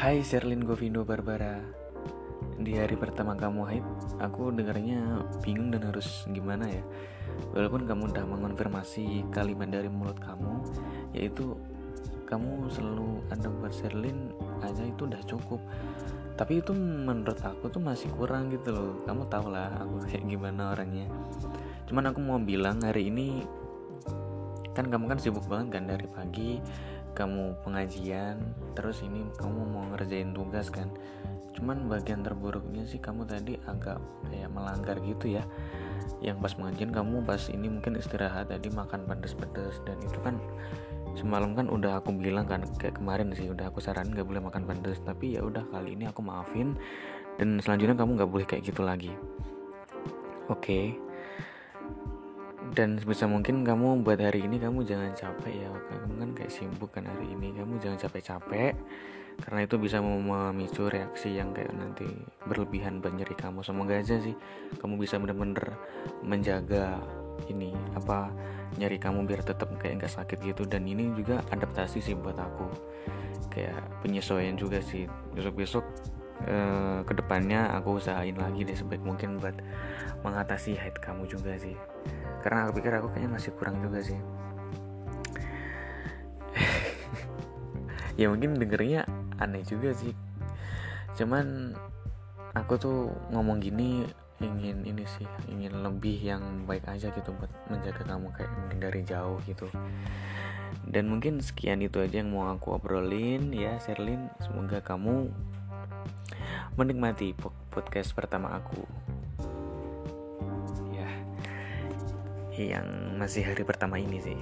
Hai Sherlyn Govindo Barbara. Di hari pertama kamu haid Aku dengarnya bingung dan harus gimana ya. Walaupun kamu udah mengonfirmasi kalimat dari mulut kamu Yaitu Kamu selalu ada buat Sherlyn aja itu udah cukup. Tapi itu menurut aku tuh masih kurang gitu loh. Kamu tau lah aku kayak gimana orangnya. Cuman aku mau bilang hari ini Kan kamu kan sibuk banget kan dari pagi kamu pengajian terus ini kamu mau ngerjain tugas kan. Cuman bagian terburuknya sih kamu tadi agak kayak melanggar gitu ya. Yang pas pengajian kamu pas ini mungkin istirahat tadi makan pedes-pedes dan itu kan semalam kan udah aku bilang kan kayak kemarin sih udah aku saran nggak boleh makan pedes tapi ya udah kali ini aku maafin dan selanjutnya kamu nggak boleh kayak gitu lagi. Oke okay dan sebisa mungkin kamu buat hari ini kamu jangan capek ya kamu kan kayak sibuk kan hari ini. Kamu jangan capek-capek karena itu bisa memicu reaksi yang kayak nanti berlebihan buat nyeri kamu. Semoga aja sih kamu bisa bener-bener menjaga ini apa nyari kamu biar tetap kayak nggak sakit gitu. Dan ini juga adaptasi sih buat aku. Kayak penyesuaian juga sih. Besok-besok eh, ke depannya aku usahain lagi deh sebaik mungkin buat mengatasi haid kamu juga sih karena aku pikir aku kayaknya masih kurang juga sih. Ya mungkin dengernya aneh juga sih. Cuman aku tuh ngomong gini ingin ini sih ingin lebih yang baik aja gitu buat menjaga kamu kayak dari jauh gitu. Dan mungkin sekian itu aja yang mau aku obrolin ya Sherlyn. Semoga kamu menikmati podcast pertama aku yang masih hari pertama ini sih